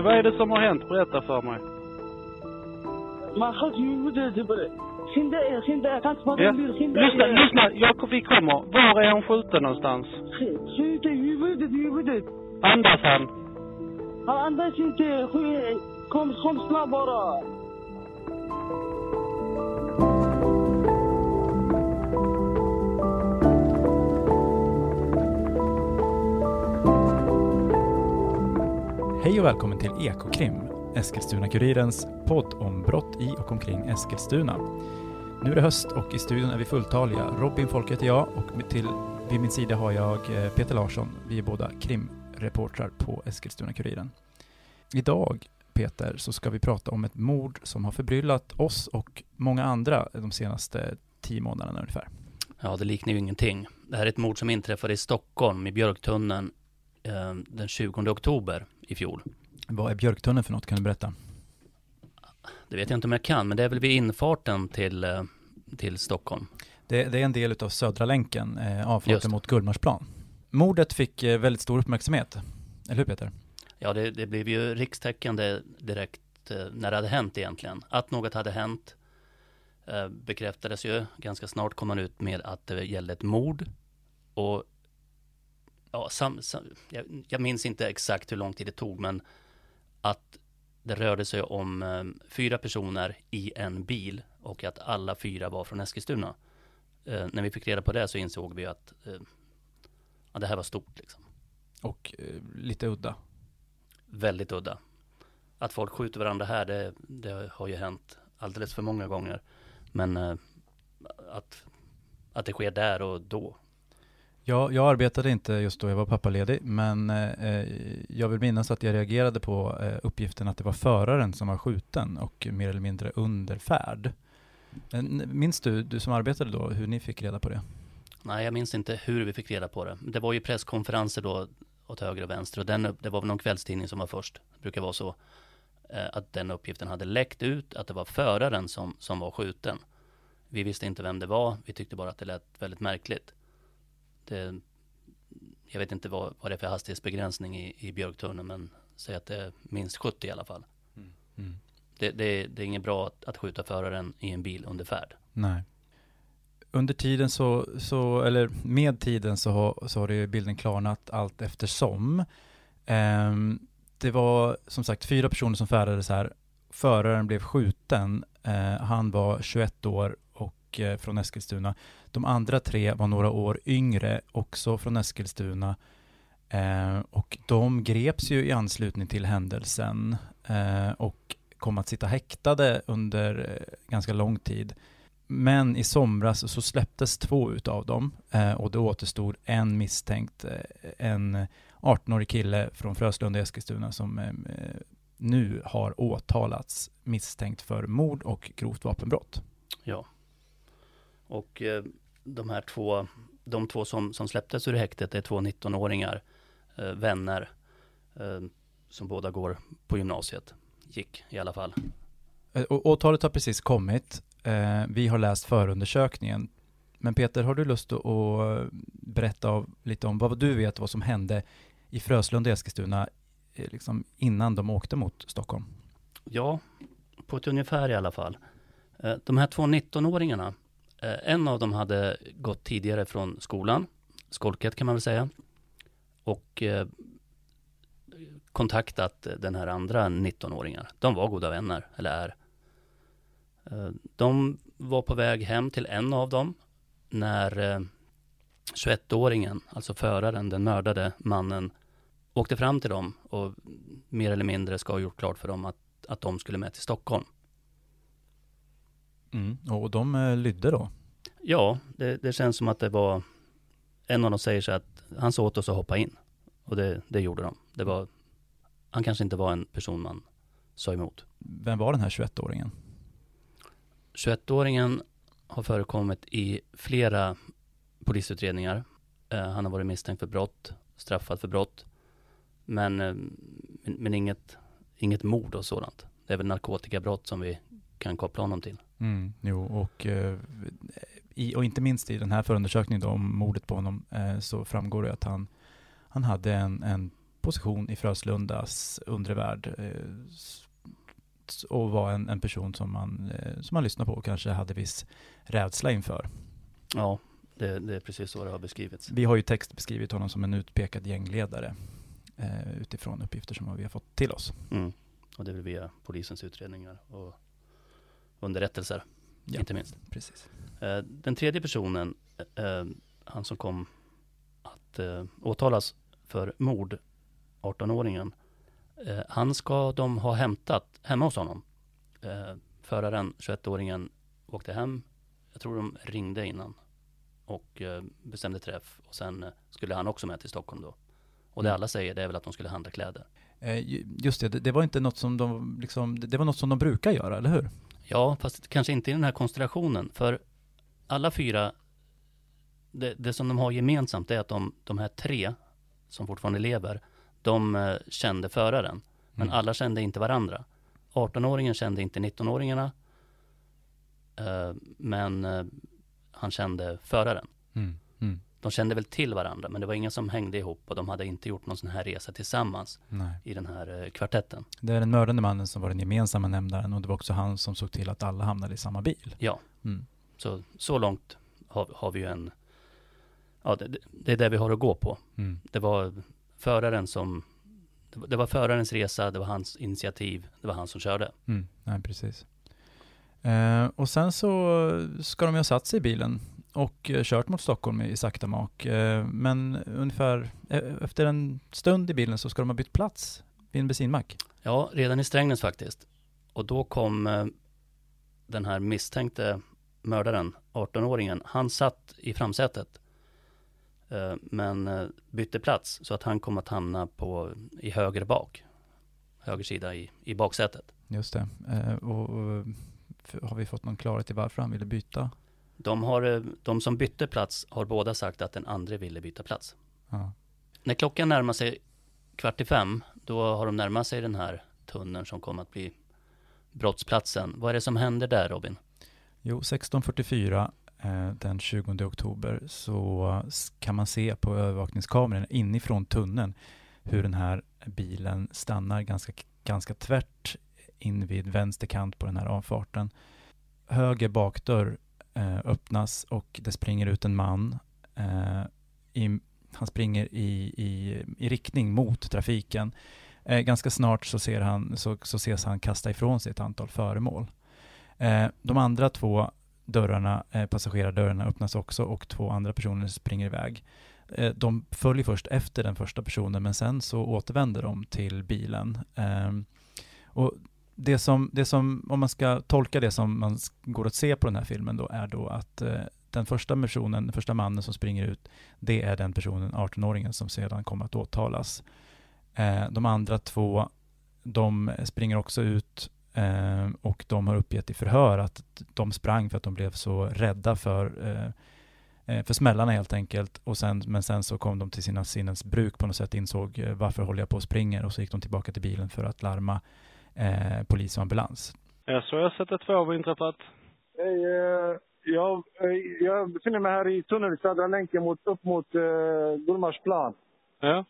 Okej, vad är det som har hänt? Berätta för mig. På det. Skynda er, skynda er. Jag kan inte prata med bil. Skynda Lyssna, er. lyssna. Jag, vi kommer. Var är han skjuten någonstans? Skjut i huvudet, i huvudet. Andas han? Han andas inte. Kom, kom snabbt Hej och välkommen till Ekokrim, Eskilstuna-Kurirens podd om brott i och omkring Eskilstuna. Nu är det höst och i studion är vi fulltaliga. Robin Folk heter jag och till, vid min sida har jag eh, Peter Larsson. Vi är båda krimreportrar på Eskilstuna-Kuriren. Idag, Peter, så ska vi prata om ett mord som har förbryllat oss och många andra de senaste tio månaderna ungefär. Ja, det liknar ju ingenting. Det här är ett mord som inträffade i Stockholm, i Björktunneln, eh, den 20 oktober i fjol. Vad är Björktunneln för något? Kan du berätta? Det vet jag inte om jag kan, men det är väl vid infarten till, eh, till Stockholm. Det, det är en del av Södra länken, eh, avfarten mot Gullmarsplan. Mordet fick eh, väldigt stor uppmärksamhet. Eller hur Peter? Ja, det, det blev ju rikstäckande direkt eh, när det hade hänt egentligen. Att något hade hänt eh, bekräftades ju. Ganska snart kom man ut med att det gällde ett mord. Och ja, sam, sam, jag, jag minns inte exakt hur lång tid det tog, men att det rörde sig om eh, fyra personer i en bil och att alla fyra var från Eskilstuna. Eh, när vi fick reda på det så insåg vi att eh, ja, det här var stort liksom. Och eh, lite udda. väldigt udda. Att folk skjuter varandra här, det, det har ju hänt alldeles för många gånger. Men eh, att, att det sker där och då. Jag, jag arbetade inte just då, jag var pappaledig, men eh, eh, jag vill minnas att jag reagerade på eh, uppgiften att det var föraren som var skjuten och mer eller mindre under färd. Minns du, du som arbetade då, hur ni fick reda på det? Nej, jag minns inte hur vi fick reda på det. Det var ju presskonferenser då åt höger och vänster och den, det var väl någon kvällstidning som var först. Det brukar vara så. Eh, att den uppgiften hade läckt ut, att det var föraren som, som var skjuten. Vi visste inte vem det var, vi tyckte bara att det lät väldigt märkligt. Det, jag vet inte vad, vad det är för hastighetsbegränsning i, i Björktunneln, men säg att det är minst 70 i alla fall. Mm. Det, det, det är inget bra att, att skjuta föraren i en bil under färd. Nej. Under tiden så, så eller med tiden så har, så har det bilden klarnat allt eftersom. Ehm, det var som sagt fyra personer som färdades här. Föraren blev skjuten. Eh, han var 21 år och eh, från Eskilstuna. De andra tre var några år yngre, också från Eskilstuna. Eh, och de greps ju i anslutning till händelsen eh, och kom att sitta häktade under eh, ganska lång tid. Men i somras så släpptes två utav dem eh, och det återstod en misstänkt, eh, en 18-årig kille från Fröslunda i Eskilstuna som eh, nu har åtalats misstänkt för mord och grovt vapenbrott. Ja. Och eh, de här två, de två som, som släpptes ur häktet är två 19-åringar, eh, vänner, eh, som båda går på gymnasiet. Gick i alla fall. Och åtalet har precis kommit. Vi har läst förundersökningen. Men Peter, har du lust att berätta lite om vad du vet vad som hände i Fröslunda i Eskilstuna liksom innan de åkte mot Stockholm? Ja, på ett ungefär i alla fall. De här två 19-åringarna, eh, Eh, en av dem hade gått tidigare från skolan, skolket kan man väl säga, och eh, kontaktat den här andra 19-åringen. De var goda vänner, eller är. Eh, de var på väg hem till en av dem när 21-åringen, alltså föraren, den mördade mannen, åkte fram till dem och mer eller mindre ska ha gjort klart för dem att, att de skulle med till Stockholm. Mm. Och de eh, lydde då? Ja, det, det känns som att det var en av dem säger så att han sa åt oss att hoppa in. Och det, det gjorde de. Det var, han kanske inte var en person man sa emot. Vem var den här 21-åringen? 21-åringen har förekommit i flera polisutredningar. Eh, han har varit misstänkt för brott, straffad för brott. Men, eh, men, men inget, inget mord och sådant. Det är väl narkotikabrott som vi kan koppla honom till. Mm, jo, och, eh, i, och inte minst i den här förundersökningen då, om mordet på honom eh, så framgår det att han, han hade en, en position i Fröslundas undre värld eh, och var en, en person som man, som man lyssnade på och kanske hade viss rädsla inför. Ja, det, det är precis så det har beskrivits. Vi har ju text beskrivit honom som en utpekad gängledare eh, utifrån uppgifter som vi har fått till oss. Mm. Och det är väl via polisens utredningar och underrättelser, Ja. inte minst. Precis. Eh, Den tredje personen, eh, han som kom att eh, åtalas för mord, 18-åringen, eh, han ska de ha hämtat hemma hos honom. Eh, Föraren, 21-åringen, åkte hem. Jag tror de ringde innan och eh, bestämde träff och sen eh, skulle han också med till Stockholm då. Och det Mm. alla säger det är väl att de skulle handla kläder. Eh, ju- just det, det, var inte något som de, liksom, det var något som de brukar göra, eller hur? Ja, fast kanske inte i den här konstellationen. För alla fyra, det, det som de har gemensamt är att de, de här tre som fortfarande lever, de eh, kände föraren. Men Mm. alla kände inte varandra. 18-åringen kände inte 19-åringarna. Eh, men eh, han kände föraren. Mm. De kände väl till varandra, men det var ingen som hängde ihop och de hade inte gjort någon sån här resa tillsammans Nej. i den här eh, kvartetten. Det är den mördande mannen som var den gemensamma nämnaren och det var också han som såg till att alla hamnade i samma bil. Ja, Mm. så, så långt har, har vi ju en... Ja, det, det är det vi har att gå på. Mm. Det var föraren som... det var- Det var förarens resa, det var hans initiativ, det var han som körde. Mm. Nej, precis. Eh, och sen så ska de ju ha satt sig i bilen och eh, kört mot Stockholm i sakta mak. Eh, men ungefär eh, efter en stund i bilen så ska de ha bytt plats vid en bensinmack. Ja, redan i Strängnäs faktiskt. Och då kom den här misstänkte mördaren, 18-åringen, han satt i framsätet. Men bytte plats så att han kom att hamna på, i höger bak. Höger sida i, i baksätet. Just det. Och, och har vi fått någon klarhet i varför han ville byta? De, har, eh, de som bytte plats har båda sagt att den andra ville byta plats. Ja. När klockan närmar sig kvart i fem, då har de närmat sig den här tunneln som kommer att bli brottsplatsen. Vad är det som händer där Robin? Jo, 16.44 eh, den 20 oktober så kan man se på övervakningskameran inifrån tunneln hur den här bilen stannar ganska, ganska tvärt in vid vänster kant på den här avfarten. Höger bakdörr Eh, öppnas och det springer ut en man. Eh, i, han springer i, i, i riktning mot trafiken. Eh, ganska snart så, ser han, så, så ses han kasta ifrån sig ett antal föremål. Eh, de andra två dörrarna, eh, passagerardörrarna öppnas också och två andra personer springer iväg. Eh, de följer först efter den första personen men sen så återvänder de till bilen. Eh, och det som, det som, om man ska tolka det som man går att se på den här filmen då är då att eh, den första personen, den första mannen som springer ut, det är den personen, 18-åringen, som sedan kommer att åtalas. Eh, de andra två, de springer också ut eh, och de har uppgett i förhör att de sprang för att de blev så rädda för, eh, eh, för smällarna helt enkelt. Och sen, men sen så kom de till sina sinnens bruk på något sätt, insåg eh, varför håller jag på och springer och så gick de tillbaka till bilen för att larma eh, polis och ambulans. Ja, så jag sett ett vad inträffat. Hej, eh, jag, eh, jag befinner mig här i tunneln, Södra länken, mot, upp mot uh, Gullmarsplan. Ja.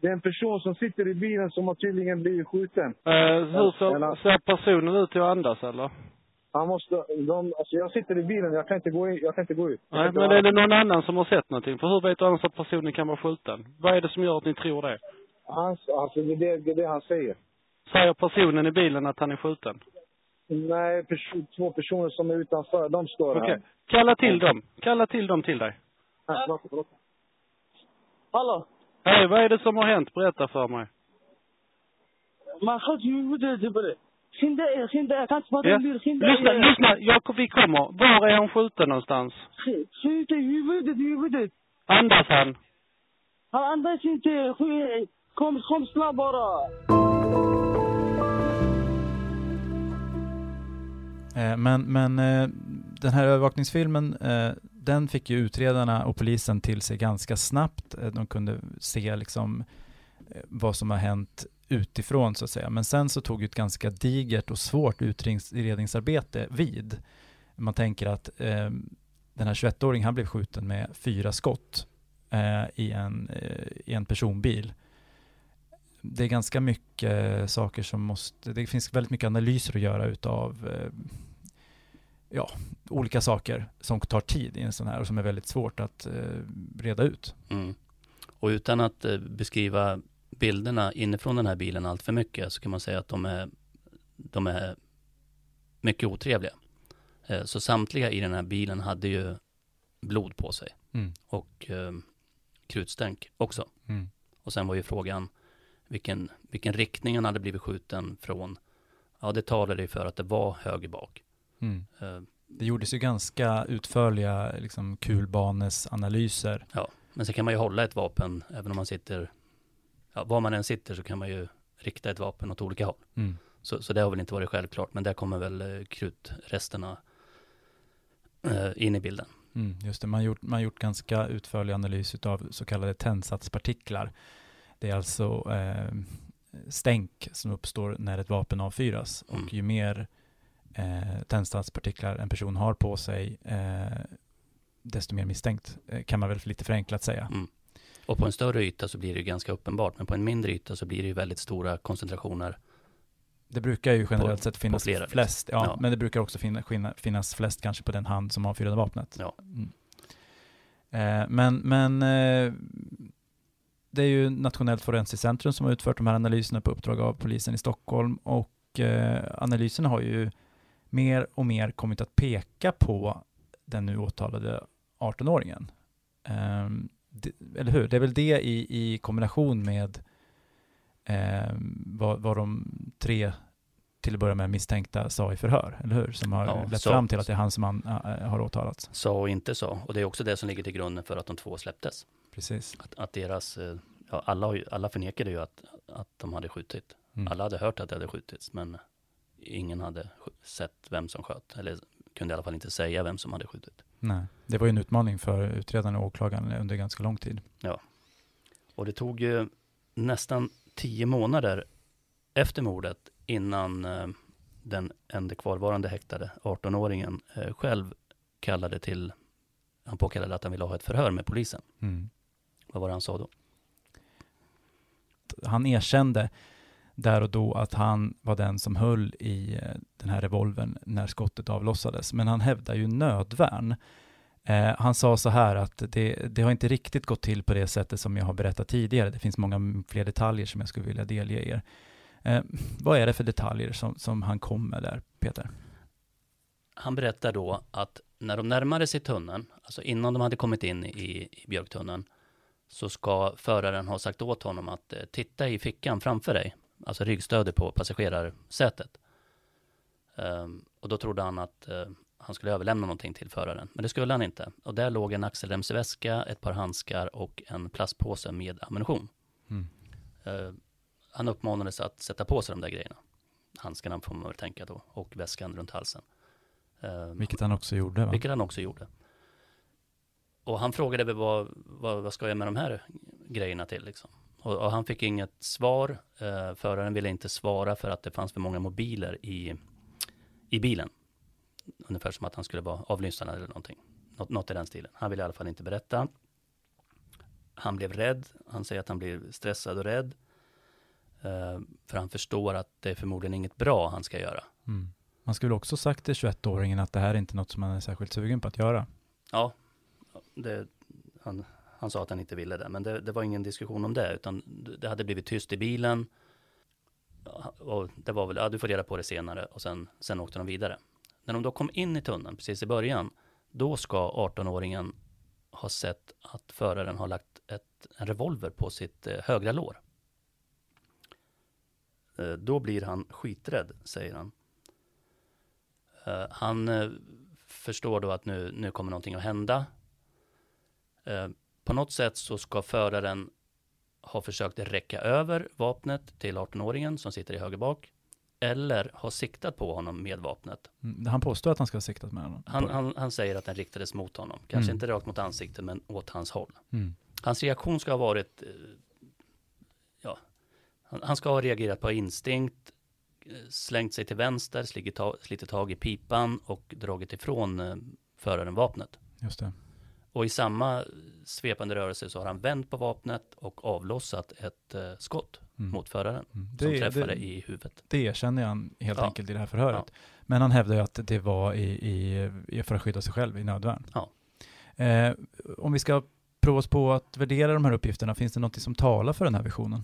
Det är en person som sitter i bilen som har tydligen blivit skjuten. Eh, hur ser, ser personen ut till att andas eller? Han måste, de, alltså jag sitter i bilen, jag kan inte gå, in, jag kan inte gå ut. Nej, men är det någon annan som har sett någonting? För hur vet du annars att personen kan vara skjuten? Vad är det som gör att ni tror det? Hans, alltså det, är det, det är det han säger. Säger personen i bilen att han är skjuten? Nej, perso två personer som är utanför, de står Okej. här. Kalla till dem. Kalla till dem till dig. Här, förlåt, förlåt. Hallå? Hej, vad är det som har hänt? Berätta för mig. Man sköt ju i huvudet Jibril. Skynda er, skynda er. Jag kan inte prata. Skynda Lyssna, er. lyssna. Jag, vi kommer. Var är han skjuten någonstans? Sk- Skjut i huvudet, i huvudet. Andas han? Han andas inte. Kom, kom snabbt bara. Eh, men men eh, den här övervakningsfilmen, eh, den fick ju utredarna och polisen till sig ganska snabbt. De kunde se liksom vad som har hänt utifrån så att säga. Men sen så tog ju ett ganska digert och svårt utredningsarbete vid. Man tänker att eh, den här 21-åringen, han blev skjuten med fyra skott eh, i, en, eh, i en personbil det är ganska mycket saker som måste, det finns väldigt mycket analyser att göra utav eh, ja, olika saker som tar tid i en sån här och som är väldigt svårt att eh, reda ut. Mm. Och utan att eh, beskriva bilderna inifrån den här bilen allt för mycket så kan man säga att de är, de är mycket otrevliga. Så samtliga i den här bilen hade ju blod på sig Mm. och krutstänk också. Mm. Och sen var ju frågan vilken, vilken riktning han hade blivit skjuten från. Ja, det talade ju för att det var höger bak. Mm. Eh, Det gjordes ju ganska utförliga liksom, kulbanesanalyser. Men sen kan man ju hålla ett vapen även om man sitter, ja, var man än sitter så kan man ju rikta ett vapen åt olika håll. Mm. Så, så det har väl inte varit självklart, men där kommer väl eh, krutresterna eh, in i bilden. Mm, just det, man har gjort, man gjort ganska utförlig analys av så kallade tändsatspartiklar. Det är alltså eh, stänk som uppstår när ett vapen avfyras Mm. och ju mer eh, tändsatspartiklar en person har på sig eh, desto mer misstänkt eh, kan man väl lite förenklat säga. Mm. Och på en större yta så blir det ju ganska uppenbart, men på en mindre yta så blir det ju väldigt stora koncentrationer. Det brukar ju generellt På- sett finnas flera, liksom. flest, ja, Ja. men det brukar också finna, finna, finnas flest kanske på den hand som avfyrade vapnet. Ja. Mm. Eh, men men eh, det är ju Nationellt forensiskt centrum som har utfört de här analyserna på uppdrag av polisen i Stockholm och eh, analyserna har ju mer och mer kommit att peka på den nu åtalade 18-åringen. Eh, det, eller hur? Det är väl det i, i kombination med eh, vad, vad de tre till att börja med misstänkta sa i förhör, eller hur? Som har Ja, lett så- fram till att det är han som han, äh, har åtalats. Sa och inte sa, och det är också det som ligger till grunden för att de två släpptes. Precis. Att, att deras, eh, ja, alla, alla förnekade ju att, att de hade skjutit. Mm. Alla hade hört att det hade skjutits, men ingen hade sett vem som sköt, eller kunde i alla fall inte säga vem som hade skjutit. Nej, det var ju en utmaning för utredaren och åklagaren under ganska lång tid. Och det tog ju nästan tio månader efter mordet innan eh, den enda kvarvarande häktade 18-åringen eh, själv kallade till, han påkallade att han ville ha ett förhör med polisen. Mm. Vad var det han sa då? Han erkände där och då att han var den som höll i eh, den här revolvern när skottet avlossades. Men han hävdar ju nödvärn. Eh, han sa så här att det, det har inte riktigt gått till på det sättet som jag har berättat tidigare. Det finns många fler detaljer som jag skulle vilja delge er. Eh, vad är det för detaljer som, som han kom med där, Peter? Han berättar då att när de närmade sig tunneln, alltså innan de hade kommit in i, i björktunneln, så ska föraren ha sagt åt honom att eh, titta i fickan framför dig, alltså ryggstödet på passagerarsätet. Ehm, och då trodde han att eh, han skulle överlämna någonting till föraren, men det skulle han inte. Och där låg en axelremsväska, ett par handskar och en plastpåse med ammunition. Mm. Eh, han uppmanades att sätta på sig de där grejerna. Handskarna får man väl tänka då, och väskan runt halsen. Eh, Vilket han också gjorde. Va? vilket han också gjorde. Och han frågade väl vad, vad, vad ska jag med de här grejerna till liksom? Och, och han fick inget svar. Eh, föraren ville inte svara för att det fanns för många mobiler i, i bilen. Ungefär som att han skulle vara avlyssnad eller någonting. Något, något i den stilen. Han ville i alla fall inte berätta. Han blev rädd. Han säger att han blev stressad och rädd. Eh, för han förstår att det är förmodligen inget bra han ska göra. Mm. Man skulle också sagt till 21-åringen att det här är inte något som man är särskilt sugen på att göra. Ja, det, han, han sa att han inte ville det, men det, det var ingen diskussion om det, utan det hade blivit tyst i bilen. Och det var väl, ja du får reda på det senare och sen, sen åkte de vidare. När de då kom in i tunneln precis i början, då ska 18-åringen ha sett att föraren har lagt ett, en revolver på sitt eh, högra lår. Eh, då blir han skiträdd, säger han. Eh, han eh, förstår då att nu, nu kommer någonting att hända. Eh, på något sätt så ska föraren ha försökt räcka över vapnet till 18-åringen som sitter i höger bak. Eller ha siktat på honom med vapnet. Mm. Han påstår att han ska ha siktat med honom. Han, han, han säger att den riktades mot honom. Kanske Mm. inte rakt mot ansiktet men åt hans håll. Mm. Hans reaktion ska ha varit, eh, ja, han, han ska ha reagerat på instinkt, eh, slängt sig till vänster, slitit, ta, slitit tag i pipan och dragit ifrån föraren vapnet. Just det. Och i samma svepande rörelse så har han vänt på vapnet och avlossat ett eh, skott Mm. mot föraren Mm. som Det, träffade det, i huvudet. det erkänner han helt Ja. enkelt i det här förhöret. Men han hävdar ju att det var i, i, i för att skydda sig själv i nödvärn. Ja. Eh, om vi ska prova oss på att värdera de här uppgifterna, finns det något som talar för den här versionen?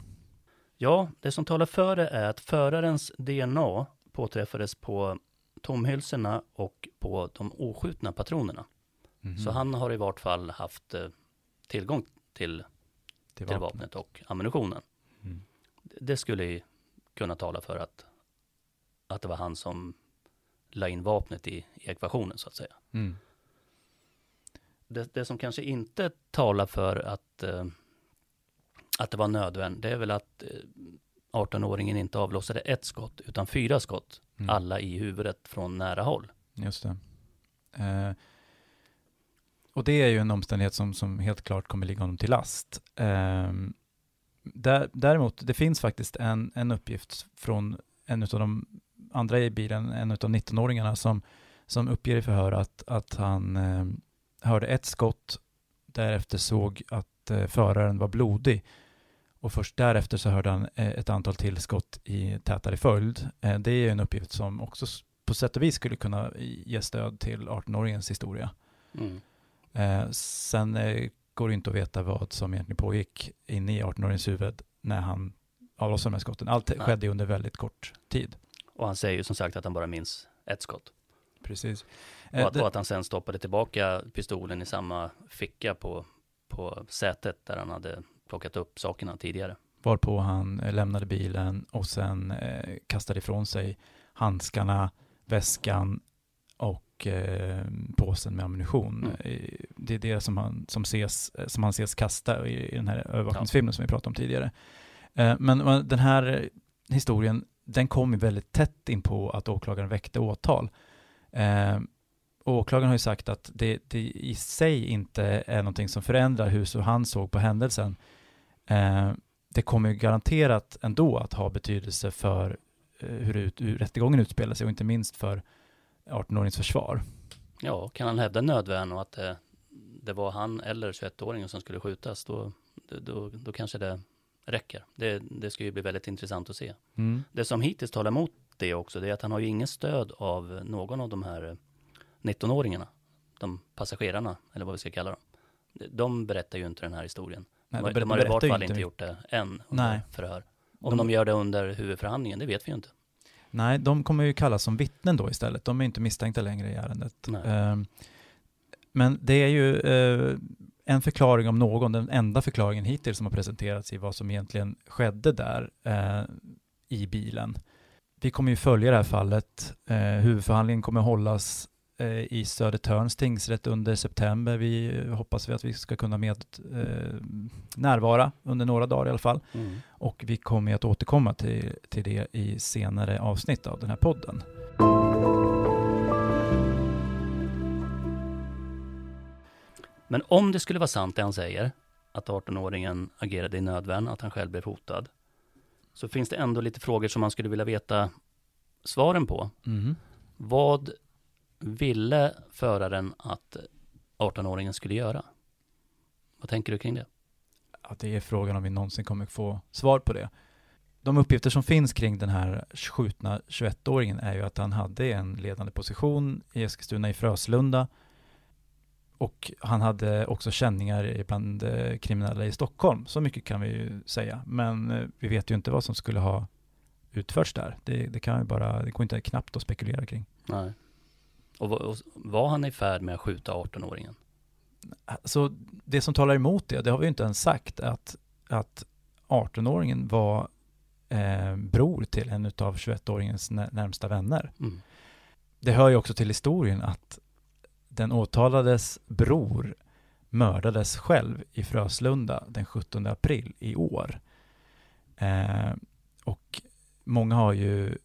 Ja, det som talar för det är att förarens DNA påträffades på tomhylsorna och på de oskjutna patronerna. Mhm. Så han har i vart fall haft eh, tillgång till, till till vapnet och ammunitionen. Mm. Det skulle ju kunna tala för att, att det var han som la in vapnet i, i ekvationen så att säga. Mm. Det, det som kanske inte talar för att, eh, att det var nödvärn, det är väl att eh, 18-åringen inte avlossade ett skott, utan fyra skott, Mm. alla i huvudet från nära håll. Just det. Eh, och det är ju en omständighet som, som helt klart kommer ligga honom till last. Eh, där, däremot, det finns faktiskt en, en uppgift från en av de andra i bilen, en av 19-åringarna som, som uppger i förhör att, att han eh, hörde ett skott, därefter såg att eh, föraren var blodig och först därefter så hörde han eh, ett antal tillskott i tätare följd. Eh, det är ju en uppgift som också på sätt och vis skulle kunna ge stöd till 18-åringens historia. Mm. Eh, sen eh, går det inte att veta vad som egentligen pågick inne i 18-åringens huvud när han avlossade de här skotten. Allt Nej. skedde under väldigt kort tid. Och han säger ju som sagt att han bara minns ett skott. Precis. Och Eh, att, det- och att han sen stoppade tillbaka pistolen i samma ficka på, på sätet där han hade plockat upp sakerna tidigare. Varpå han eh, lämnade bilen och sen eh, kastade ifrån sig handskarna, väskan och eh, påsen med ammunition. Mm. Eh, Det är det som han, som ses, eh, som han ses kasta i, i den här övervakningsfilmen som vi pratade om tidigare. Eh, men den här historien, den kom ju väldigt tätt in på att åklagaren väckte åtal. Eh, åklagaren har ju sagt att det, det i sig inte är någonting som förändrar hur så han såg på händelsen. Eh, det kommer ju garanterat ändå att ha betydelse för eh, hur, ut, hur rättegången utspelar sig och inte minst för 18-åringens försvar. Ja, kan han hävda nödvärn och att det, det var han eller 21-åringen som skulle skjutas, då, då, då kanske det räcker. Det, det ska ju bli väldigt intressant att se. Mm. Det som hittills talar emot det också, det är att han har ju ingen stöd av någon av de här 19-åringarna. De passagerarna, eller vad vi ska kalla dem. De berättar ju inte den här historien. Nej, de, de har i vart fall inte inte gjort det än under Nej. förhör. Om de, De- gör det under huvudförhandlingen, det vet vi ju inte. Nej, de kommer ju kallas som vittnen då istället. De är inte misstänkta längre i ärendet. Ehm, men det är ju eh, en förklaring om någon, den enda förklaringen hittills som har presenterats i vad som egentligen skedde där eh, i bilen. Vi kommer ju följa det här fallet. Eh, huvudförhandlingen kommer hållas eh, i Södertörns tingsrätt under september. Vi eh, hoppas vi att vi ska kunna med, eh, närvara under några dagar i alla fall. Och vi kommer att återkomma till, till det i senare avsnitt av den här podden. Men om det skulle vara sant det han säger, att 18-åringen agerade i nödvärn, att han själv blev hotad, så finns det ändå lite frågor som man skulle vilja veta svaren på. Mhm. Vad ville föraren att 18-åringen skulle göra? Vad tänker du kring det? Ja, det är frågan om vi någonsin kommer få svar på det. De uppgifter som finns kring den här skjutna 21-åringen är ju att han hade en ledande position i Eskilstuna i Fröslunda och han hade också känningar bland eh, kriminella i Stockholm. Så mycket kan vi ju säga. Men eh, vi vet ju inte vad som skulle ha utförts där. Det, det kan ju bara, det går inte knappt att spekulera kring. Nej. Och, va- och var han i färd med att skjuta 18-åringen? Så det som talar emot det, det har vi ju inte ens sagt, att, att 18-åringen var eh, bror till en av 21-åringens när- närmsta vänner. Mm. Det hör ju också till historien att den åtalades bror mördades själv i Fröslunda den 17 april i år. Eh, och många har ju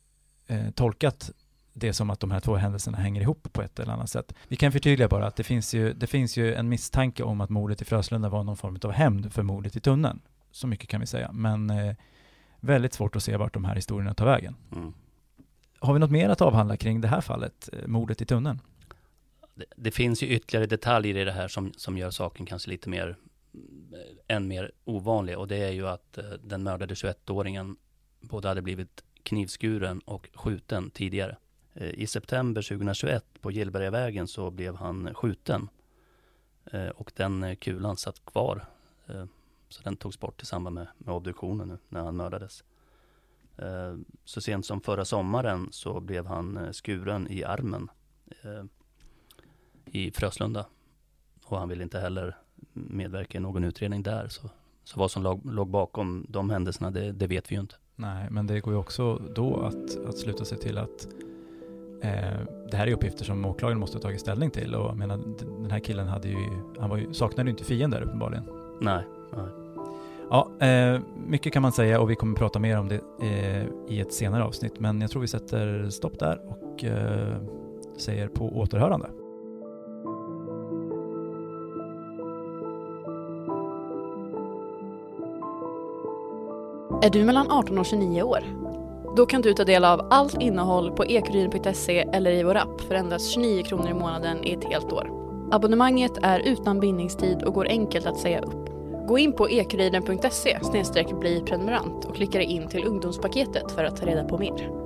eh, tolkat det som att de här två händelserna hänger ihop på ett eller annat sätt. Vi kan förtydliga bara att det finns ju, det finns ju en misstanke om att mordet i Fröslunda var någon form av hämnd för mordet i tunneln. Så mycket kan vi säga. Men eh, väldigt svårt att se vart de här historierna tar vägen. Mm. Har vi något mer att avhandla kring det här fallet, eh, mordet i tunneln? Det, det finns ju ytterligare detaljer i det här som, som gör saken kanske lite mer än mer ovanlig och det är ju att eh, den mördade 21-åringen både hade blivit knivskuren och skjuten tidigare. Eh, I september 2021 på Gillbergavägen så blev han skjuten eh, och den eh, kulan satt kvar. Så den togs bort i samband med, med obduktionen nu när han mördades. Så sent som förra sommaren så blev han skuren i armen i Fröslunda. Och han ville inte heller medverka i någon utredning där. Så, så vad som låg, låg bakom de händelserna, det, det, vet vi ju inte. Nej, men det går ju också då att, att sluta sig till att det här är uppgifter som åklagaren måste ha tagit ställning till. Och menar, den här killen hade ju, han var ju, saknade ju inte fiender uppenbarligen. Nej, nej. Ja, eh, mycket kan man säga och vi kommer prata mer om det eh, i ett senare avsnitt. Men jag tror vi sätter stopp där och eh, säger på återhörande. Är du mellan 18 och 29 år? Då kan du ta del av allt innehåll på ekuryn.se eller i vår app för endast 29 kronor i månaden i ett helt år. Abonnemanget är utan bindningstid och går enkelt att säga upp. Gå in på ekuriden.se bli prenumerant och klicka dig in till ungdomspaketet för att ta reda på mer.